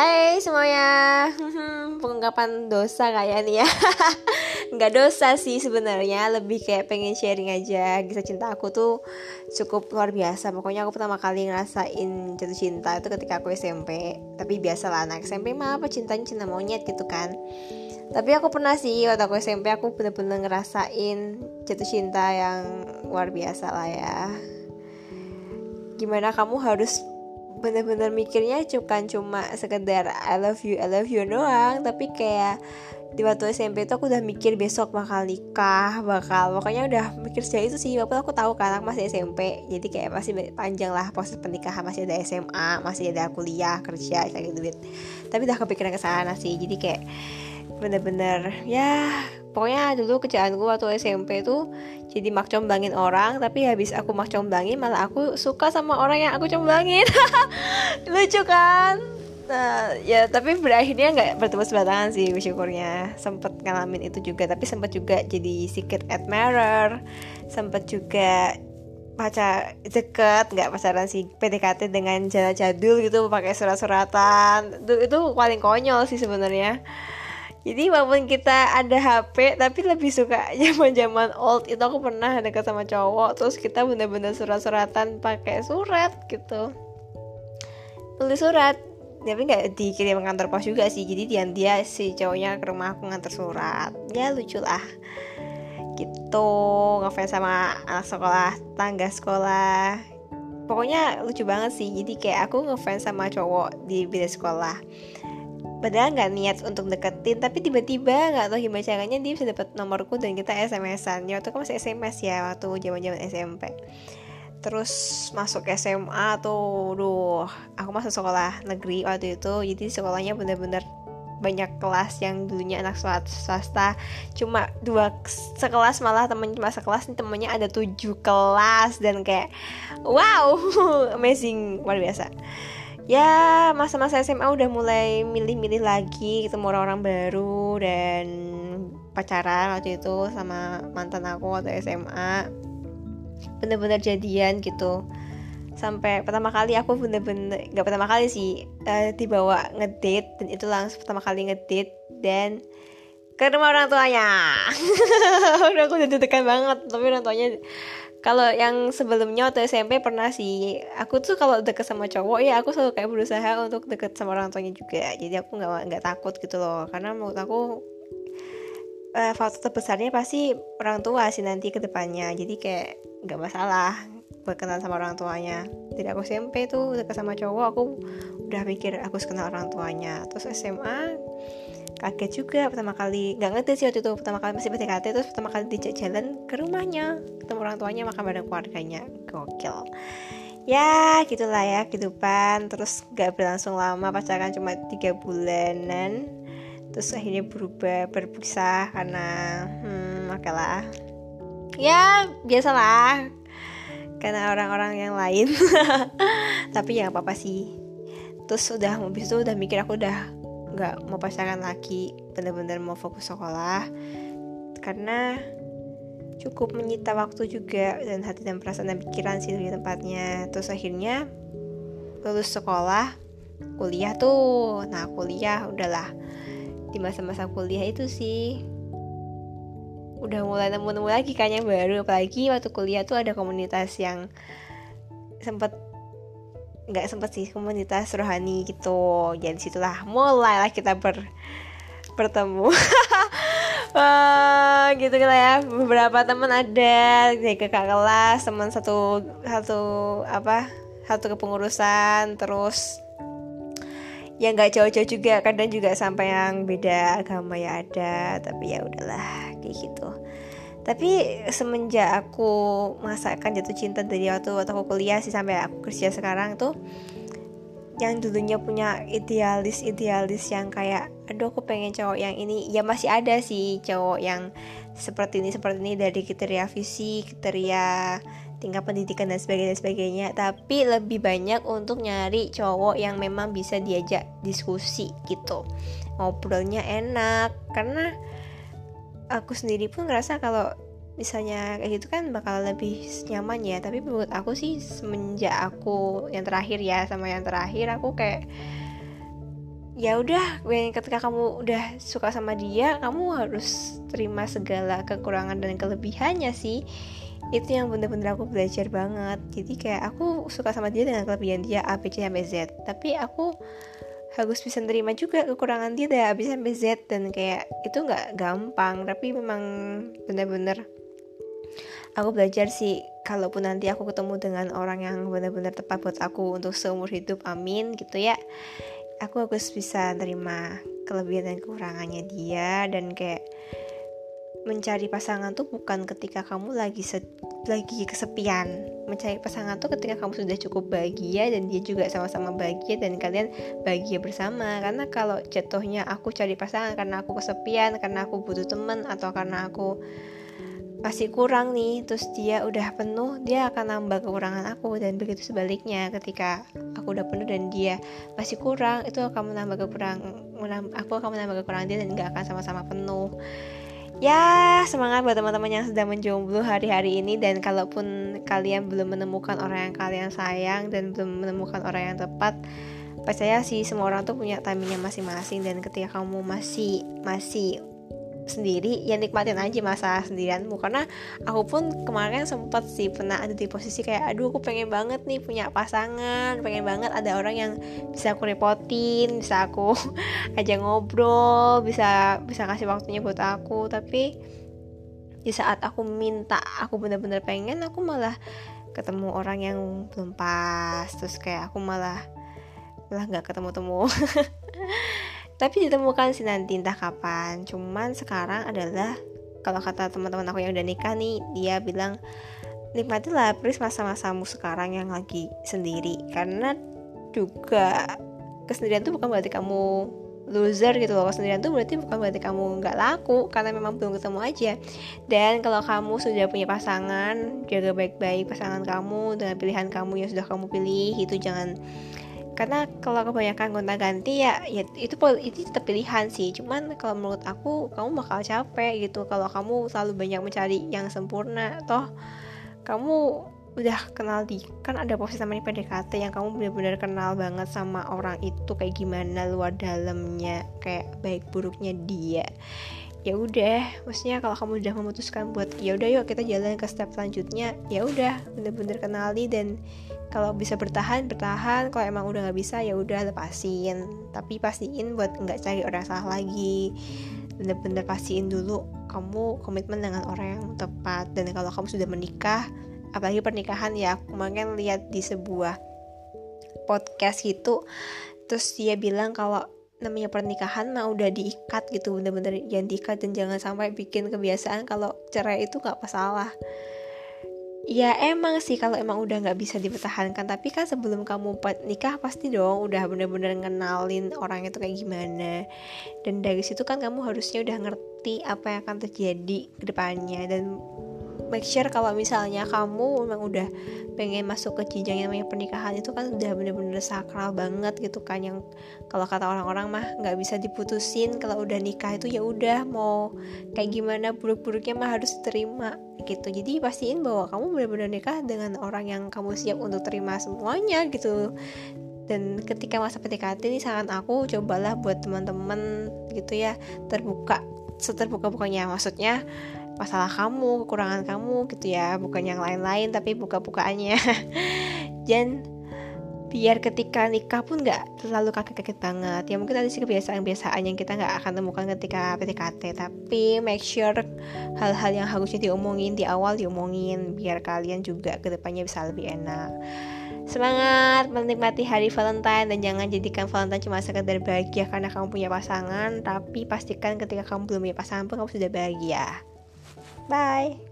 Hai semuanya. Pengungkapan dosa kayak nih ya. Nggak dosa sih sebenarnya Lebih kayak pengen sharing aja. Kisah cinta aku tuh cukup luar biasa. Pokoknya aku pertama kali ngerasain jatuh cinta Itu ketika aku SMP Tapi biasa lah anak SMP mah apa cintanya cinta monyet gitu kan. Tapi aku pernah sih waktu aku SMP Aku bener-bener ngerasain jatuh cinta yang luar biasa lah ya. Gimana kamu harus bener-bener mikirnya bukan cuma sekedar I love you I love you doang. Tapi kayak di waktu SMP itu aku udah mikir besok bakal nikah bakal pokoknya udah mikir sejauh itu sih. Walaupun aku tahu kan aku masih SMP jadi kayak masih panjang lah proses pernikahan. Masih ada SMA masih ada kuliah kerja kayak gitu tapi udah kepikiran ke sana sih. Jadi kayak bener-bener. Ya pokoknya dulu kerjaan gue waktu SMP tuh jadi mak comblangin orang tapi habis aku mak comblangin malah aku suka sama orang yang aku comblangin lucu kan? Nah ya tapi berakhirnya nggak bertemu sebelah tangan sih bersyukurnya. Sempet ngalamin itu juga tapi sempet juga jadi secret admirer. Sempet juga pacar deket nggak pacaran sih PDKT dengan jalan jadul gitu pakai surat-suratan. Itu itu paling konyol sih sebenarnya jadi walaupun kita ada HP tapi lebih suka zaman zaman old. Itu aku pernah dekat sama cowok terus kita bener-bener surat-suratan pakai surat gitu. Tulis surat. Tapi nggak dikirim kantor pos juga sih. Jadi dia dia si cowoknya ke rumah aku nganter surat. Ya lucu lah. Gitu. Ngefans sama anak sekolah tangga sekolah. Pokoknya lucu banget sih. Jadi kayak aku ngefans sama cowok di beda sekolah padahal nggak niat untuk deketin tapi tiba-tiba nggak tahu gimana caranya dia bisa dapat nomorku dan kita SMS-an ya waktu kan masih SMS ya waktu zaman-zaman SMP terus masuk SMA tuh duh aku masuk sekolah negeri waktu itu jadi sekolahnya bener-bener banyak kelas yang dulunya anak swasta. Cuma dua sekelas malah temen cuma sekelas temennya ada tujuh kelas dan kayak wow amazing luar biasa ya masa-masa SMA udah mulai milih-milih lagi ketemu orang-orang baru dan pacaran waktu itu sama mantan aku waktu SMA bener-bener jadian gitu. Sampai pertama kali aku bener-bener nggak pertama kali sih uh, dibawa ngedate dan itu langsung pertama kali ngedate dan ke rumah orang tuanya. Udah aku udah banget tapi orang tuanya kalau yang sebelumnya waktu SMP pernah sih. Aku tuh kalau deket sama cowok ya aku selalu kayak berusaha untuk deket sama orang tuanya juga. Jadi aku nggak nggak takut gitu loh. Karena menurut aku uh, faktor terbesarnya pasti orang tua sih nanti ke depannya. Jadi kayak nggak masalah berkenalan sama orang tuanya. Jadi aku SMP tuh deket sama cowok aku udah mikir aku kenal orang tuanya. Terus SMA kaget juga pertama kali. Nggak ngerti sih waktu itu pertama kali masih PDKT terus pertama kali dijak jalan ke rumahnya ketemu orang tuanya makan bareng keluarganya. Gokil. Ya gitulah ya kehidupan. Terus nggak berlangsung lama pacaran cuma tiga bulanan. Terus akhirnya berubah berpisah karena hmm makalah ya biasalah. Karena orang-orang yang lain. Tapi ya apa apa sih. Terus udah habis itu udah mikir aku udah nggak mau pacaran lagi bener-bener mau fokus sekolah. Karena cukup menyita waktu juga dan hati dan perasaan dan pikiran sih lebih tempatnya terus akhirnya lulus sekolah kuliah tuh. Nah kuliah udahlah. Di masa-masa kuliah itu sih udah mulai nemu-nemu lagi kayaknya baru. Apalagi waktu kuliah tuh ada komunitas yang sempat nggak sempet sih komunitas rohani gitu. Jadi situlah mulailah kita ber bertemu. Wah, gitu lah ya. Beberapa teman ada dari kakak kelas teman satu satu apa satu kepengurusan terus yang nggak jauh-jauh juga. Kadang juga sampai yang beda agama ya ada tapi ya udahlah kayak gitu tapi semenjak aku merasakan jatuh cinta dari waktu waktu aku kuliah sih sampai aku kerja sekarang tuh yang dulunya punya idealis idealis yang kayak aduh aku pengen cowok yang ini ya masih ada sih cowok yang seperti ini seperti ini dari kriteria visi kriteria tingkat pendidikan dan sebagainya dan sebagainya. Tapi lebih banyak untuk nyari cowok yang memang bisa diajak diskusi gitu. Ngobrolnya enak karena aku sendiri pun ngerasa kalau misalnya kayak gitu kan bakal lebih nyaman ya. Tapi menurut aku sih semenjak aku yang terakhir ya sama yang terakhir aku kayak ya udah ketika kamu udah suka sama dia kamu harus terima segala kekurangan dan kelebihannya sih. Itu yang bener-bener aku belajar banget. Jadi kayak aku suka sama dia dengan kelebihan dia A B C sampai Z. Tapi aku harus bisa nerima juga kekurangan dia dari A sampai Z dan kayak itu nggak gampang tapi memang bener-bener aku belajar sih kalaupun nanti aku ketemu dengan orang yang benar-benar tepat buat aku untuk seumur hidup amin gitu ya aku harus bisa terima kelebihan dan kekurangannya dia dan kayak mencari pasangan tuh bukan ketika kamu lagi lagi kesepian. Mencari pasangan tuh ketika kamu sudah cukup bahagia dan dia juga sama-sama bahagia dan kalian bahagia bersama. Karena kalau jatuhnya aku cari pasangan karena aku kesepian karena aku butuh teman atau karena aku masih kurang nih terus dia udah penuh dia akan nambah kekurangan aku dan begitu sebaliknya. Ketika aku udah penuh dan dia masih kurang itu akan menambah kekurangan aku akan menambah kekurangan dia dan gak akan sama-sama penuh ya semangat buat teman-teman yang sedang menjomblo hari-hari ini. Dan kalaupun kalian belum menemukan orang yang kalian sayang dan belum menemukan orang yang tepat percaya sih semua orang tuh punya timingnya masing-masing. Dan ketika kamu masih masih sendiri ya nikmatin aja masa sendirianmu. Karena aku pun kemarin sempat sih pernah ada di posisi kayak aduh aku pengen banget nih punya pasangan pengen banget ada orang yang bisa aku repotin bisa aku aja ngobrol bisa bisa kasih waktunya buat aku. Tapi di saat aku minta aku bener-bener pengen aku malah ketemu orang yang belum pas. Terus kayak aku malah malah nggak ketemu-temu tapi ditemukan sih nanti entah kapan. Cuman sekarang adalah kalau kata teman-teman aku yang udah nikah nih dia bilang nikmatilah please masa-masamu sekarang yang lagi sendiri. Karena juga kesendirian tuh bukan berarti kamu loser gitu loh. Kesendirian tuh berarti bukan berarti kamu nggak laku karena memang belum ketemu aja. Dan kalau kamu sudah punya pasangan jaga baik-baik pasangan kamu dengan pilihan kamu yang sudah kamu pilih itu jangan karena kalau kebanyakan gonta ganti ya ya itu itu tetap pilihan sih. Cuman kalau menurut aku kamu bakal capek gitu. Kalau kamu selalu banyak mencari yang sempurna toh kamu udah kenal di kan ada posisi namanya PDKT yang kamu benar-benar kenal banget sama orang itu kayak gimana luar dalamnya kayak baik buruknya dia ya udah maksudnya kalau kamu udah memutuskan buat ya udah yuk kita jalan ke step selanjutnya ya udah bener-bener kenali dan kalau bisa bertahan bertahan kalau emang udah nggak bisa ya udah lepasin. Tapi pastiin buat nggak cari orang salah lagi. Bener-bener pastiin dulu kamu komitmen dengan orang yang tepat dan kalau kamu sudah menikah apalagi pernikahan ya aku kemarin lihat di sebuah podcast gitu terus dia bilang kalau namanya pernikahan mah udah diikat gitu bener-bener jangan diikat dan jangan sampai bikin kebiasaan kalau cerai itu nggak masalah. Ya emang sih kalau emang udah nggak bisa dipertahankan tapi kan sebelum kamu nikah pasti dong udah bener-bener ngenalin orang itu kayak gimana. Dan dari situ kan kamu harusnya udah ngerti apa yang akan terjadi ke depannya dan make sure kalau misalnya kamu memang udah pengen masuk ke jenjang yang namanya pernikahan itu kan udah bener-bener sakral banget gitu kan. Yang kalau kata orang-orang mah nggak bisa diputusin kalau udah nikah itu ya udah mau kayak gimana buruk-buruknya mah harus terima gitu. Jadi pastiin bahwa kamu bener-bener nikah dengan orang yang kamu siap untuk terima semuanya gitu. Dan ketika masa PDKT ini saran aku cobalah buat teman-teman gitu ya terbuka seterbuka bukannya maksudnya masalah kamu, kekurangan kamu gitu ya, bukan yang lain-lain tapi buka-bukaannya. Dan biar ketika nikah pun nggak terlalu kaget-kaget banget ya mungkin ada sih kebiasaan-kebiasaan yang kita nggak akan temukan ketika PDKT tapi make sure hal-hal yang harusnya diomongin di awal diomongin biar kalian juga ke depannya bisa lebih enak Semangat menikmati hari Valentine dan jangan jadikan Valentine cuma sekedar bahagia karena kamu punya pasangan, tapi pastikan ketika kamu belum punya pasangan pun kamu sudah bahagia. Bye.